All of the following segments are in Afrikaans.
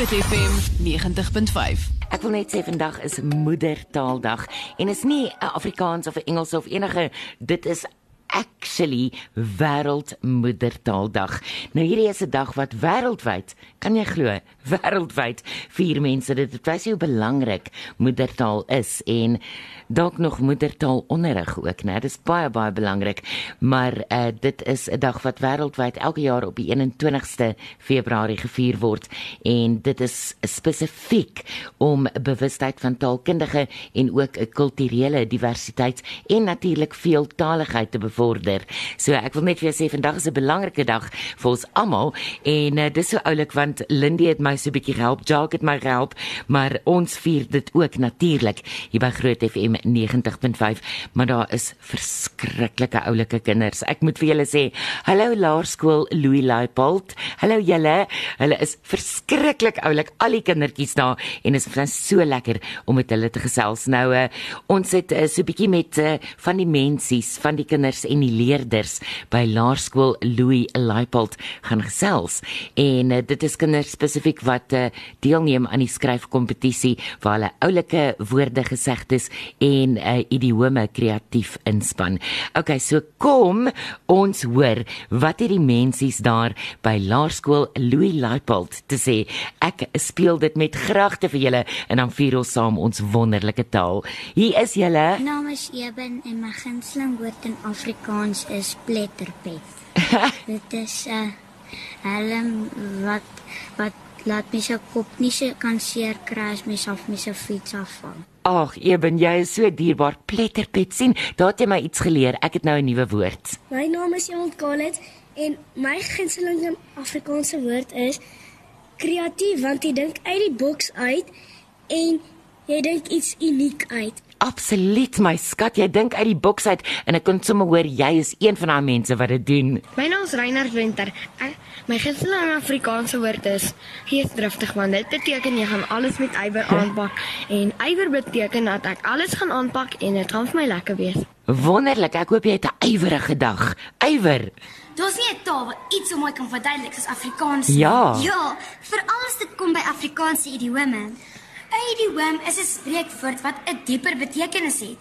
Groot FM 90.5. Ek wil net sê vandag is moedertaaldag en is nie 'n Afrikaans of 'n Engels of enige dit is actually wêreldmoedertaaldag. Nou hierdie is 'n dag wat wêreldwyd, kan jy glo, wêreldwyd vier mense dit wys hoe belangrik moedertaal is en dalk nog moedertaal onderrig ook, né? Dit is baie baie belangrik. Maar uh, dit is 'n dag wat wêreldwyd elke jaar op die 21ste Februarie gevier word en dit is spesifiek om bewustheid van taalkundige en ook 'n kulturele diversiteit en natuurlik veeltaligheid te bevorder. So ek wil net vir jou sê vandag is 'n belangrike dag vir ons almal en uh, dis so oulik want Lindy het my so 'n bietjie gehelp, Jacques het my gehelp, maar ons vier dit ook natuurlik hier by Groot FM 90.5, maar daar is verskriklike oulike kinders. Ek moet vir julle sê, hallo Laerskool Louis Leipold. Hallo julle. Hulle is verskriklik oulik al die kindertjies daar en is vir so lekker om met hulle te gesels. Nou uh, ons het uh, so 'n bietjie met uh, van die mensies, van die kinders en die leerders by Laerskool Louis Leipold gaan gesels. En uh, dit is kinders spesifiek wat uh, deelneem aan die skryfkompetisie waar hulle oulike woorde gesegdes en uh, idiome kreatief inspan. Okay, so kom ons hoor wat hierdie mensies daar by Laerskool Louis Leipold te sê. Ek speel dit met gragte vir julle en dan vier ons saam ons wonderlike taal. Hier is julle. My naam is Eben en my gunsteling woord in Afrikaans is pletterpet. Dit is 'n uh, helm wat wat laat my se kop nie se kan seer kry as my self my se fiets afval. Ag, Eben, jy is so dierbaar. Pletterpet sien, daar het jy my iets geleer. Ek het nou 'n nuwe woord. My naam is Iemand Khaled en my gunsteling Afrikaanse woord is kreatief want jy dink uit die boks uit en jy dink iets uniek uit. Absoluut my skat, jy dink uit die boks uit en ek kon sommer hoor jy is een van daai mense wat dit doen. My naam is Reinhard Winter. Ek, my gunsteling Afrikaanse woord is geesdriftig want dit beteken jy gaan alles met ywer aanpak en ywer beteken dat ek alles gaan aanpak en dit gaan vir my lekker wees. Wonderlik. Ek hoop jy het 'n ywerige dag. Ywer. Daar's nie 'n taal wat iets so mooi kan verduidelik as Afrikaans nie. Ja. Ja, veral as dit kom by Afrikaanse idiome. 'n Idiom is 'n spreekwoord wat 'n dieper betekenis het.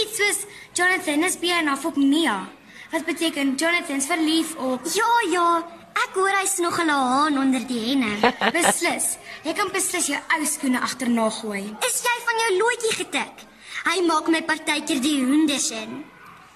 Iets soos Jonathan is beer na op Mia. Wat beteken Jonathan's verlief op Ja, ja, ek hoor hy's nog 'n haan onder die henne. beslis. Jy kan beslis jou ou skoene agterna gooi. Is jy van jou loetjie getik? Hy maak my partykeer die hoenders in.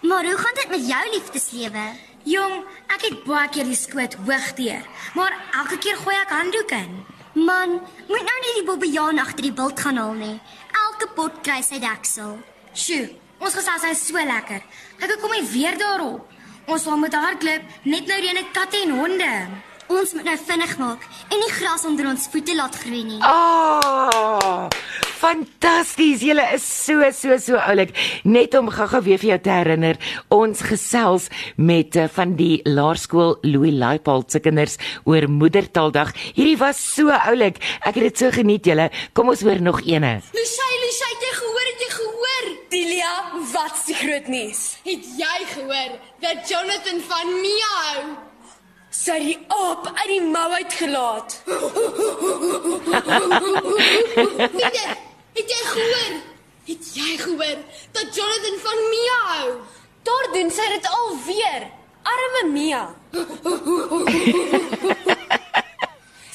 Maar hoe gaan dit met jou liefdeslewe? Jong, ek het baie keer die skoot hoog teer, maar elke keer gooi ek handdoek in. Man, moet nou nie die bobbejaan agter die bult gaan haal nie. Elke pot kry sy deksel. Sjoe, ons gesels is so lekker. Kyk, kom hy weer daarop. Ons sal moet hardloop net nou reene katte en honde. Ons moet nou vinnig maak en nie gras onder ons voete laat groei nie. Oh! Fantasties. Julle is so so so oulik. Net om gou-gou weer vir jou te herinner, ons gesels met uh, van die Laerskool Louis Leipold se kinders oor Moedertaaldag. Hierdie was so oulik. Ek het dit so geniet julle. Kom ons hoor nog eene. Lucy, Lucy, het jy gehoor? Het jy gehoor? Delia, wat's die groot nuus? Het jy gehoor dat Jonathan van Mia hou? Sy die aap uit die mou uitgelaat. het, jy, het jy gehoor? Het jy gehoor dat Jonathan van Mia hou? Daar doen sy dit alweer. Arme Mia.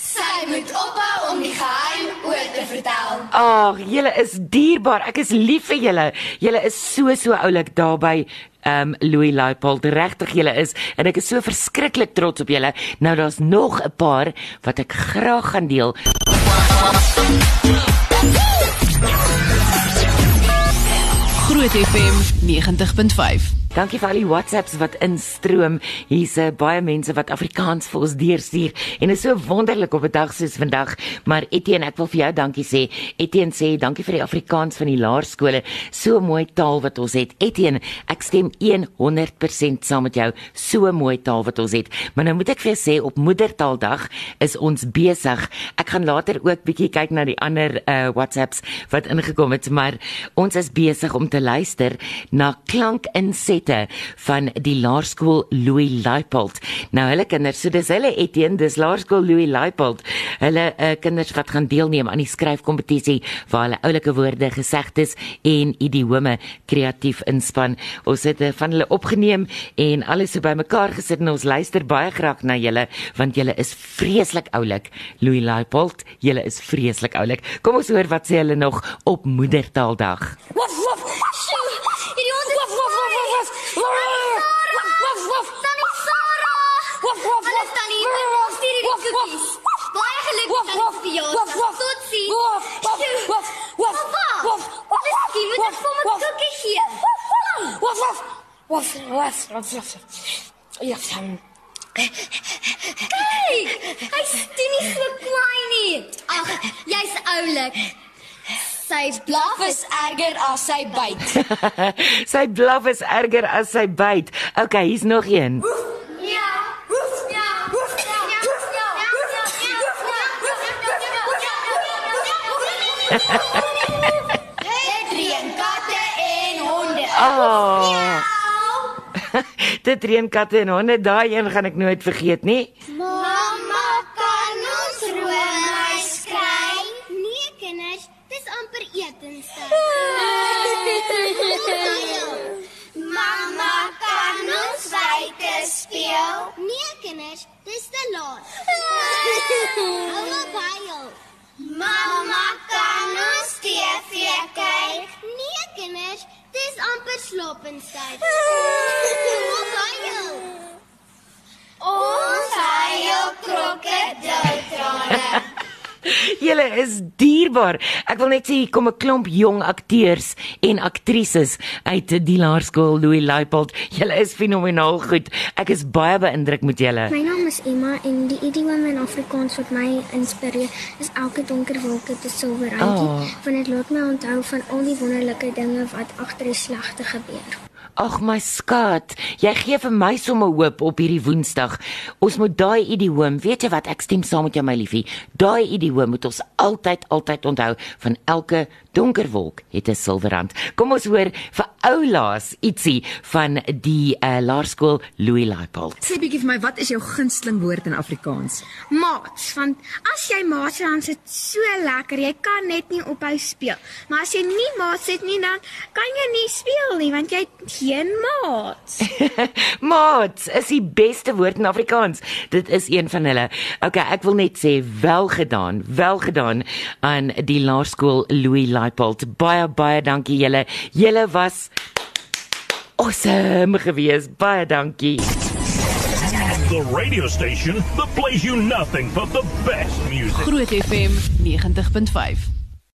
sy moet ophou om die geheim oor te vertel. Ag, julle is dierbaar. Ek is lief vir julle. Julle is so so oulik daarby. Um Louis Leipold, regtig julle is en ek is so verskriklik trots op julle. Nou daar's nog 'n paar wat ek graag gaan deel. Groot FM 90.5. Dankie vir al die WhatsApps wat instroom. Hier's uh, baie mense wat Afrikaans vir ons deurstuur en dit is so wonderlik op 'n dag soos vandag. Maar Etienne, ek wil vir jou dankie sê. Etienne sê dankie vir die Afrikaans van die laerskole. So mooi taal wat ons het. Etienne, ek stem 100% saam met jou. So mooi taal wat ons het. Maar nou moet ek vir jou sê op Moedertaaldag is ons besig. Ek gaan later ook bietjie kyk na die ander uh, WhatsApps wat ingekom het, maar ons is besig om te luister na klankinset opsette van die laerskool Louis Leipold. Nou hulle kinders, so dis hulle Etienne, dis laerskool Louis Leipold. Hulle uh, kinders wat gaan deelneem aan die skryfkompetisie waar hulle oulike woorde, gesegdes en idiome kreatief inspan. Ons het uh, van hulle opgeneem en alles so bymekaar gesit en ons luister baie graag na julle want julle is vreeslik oulik. Louis Leipold, julle is vreeslik oulik. Kom ons hoor wat sê hulle nog op Moedertaaldag. Wof wof. Sjoe. Hierdie hond is wof wof wof wof. Wof wof wof. Tannie Sarah. Wof wof wof. Hallo Tannie, ek stuur hierdie koekies. Baie geluk Tannie vir jou. Totsiens. Wof wof wof. Wof wof. Miskien moet ek vir my koekie gee. Wof wof. Wof wof wof wof. Ja, dan. Kyk, hy's toe nie so klein oulik. Sy blaf is erger as sy byt. sy blaf is erger as sy byt. Okay, hier's nog een. Dit reën katte en honde. Oh. Dit reën katte en honde, daai een gaan ek nooit vergeet nie. Amper slaapenstyd. Hou op huil. Ons huil krokodiltrane. Julle is dierbaar. Ek wil net sê hier kom 'n klomp jong akteurs en aktrises uit die laerskool Louis Leipold. Julle is fenomenaal goed. Ek is baie beïndruk met julle. My naam is Emma en die idiome in Afrikaans wat my inspireer is elke donker wolk 'n silwer randjie. Oh. Want dit laat my onthou van al die wonderlike dinge wat agter die slegte gebeur. Ag my skat, jy gee vir my sommer hoop op hierdie Woensdag. Ons moet daai idioom, weet jy wat, ek stem saam met jou my liefie. Daai idioom moet ons altyd altyd onthou van elke donker wolk het 'n silwerrand. Kom ons hoor vir oulaas ietsie van die uh, laerskool Louis Leipold. Sê bietjie vir my, wat is jou gunsteling woord in Afrikaans? Maats, want as jy maats het, dan is dit so lekker. Jy kan net nie ophou speel. Maar as jy nie maats het nie, dan kan jy nie speel nie want jy het geen maats. Maats is die beste woord in Afrikaans. Dit is een van hulle. Okay, ek wil net sê wel gedaan, wel gedaan aan die laerskool Louis Leipold. Baie baie dankie julle. Julle was awesome geweest. Baie dankie. The radio station that plays you nothing but the best music. Groot FM 90.5.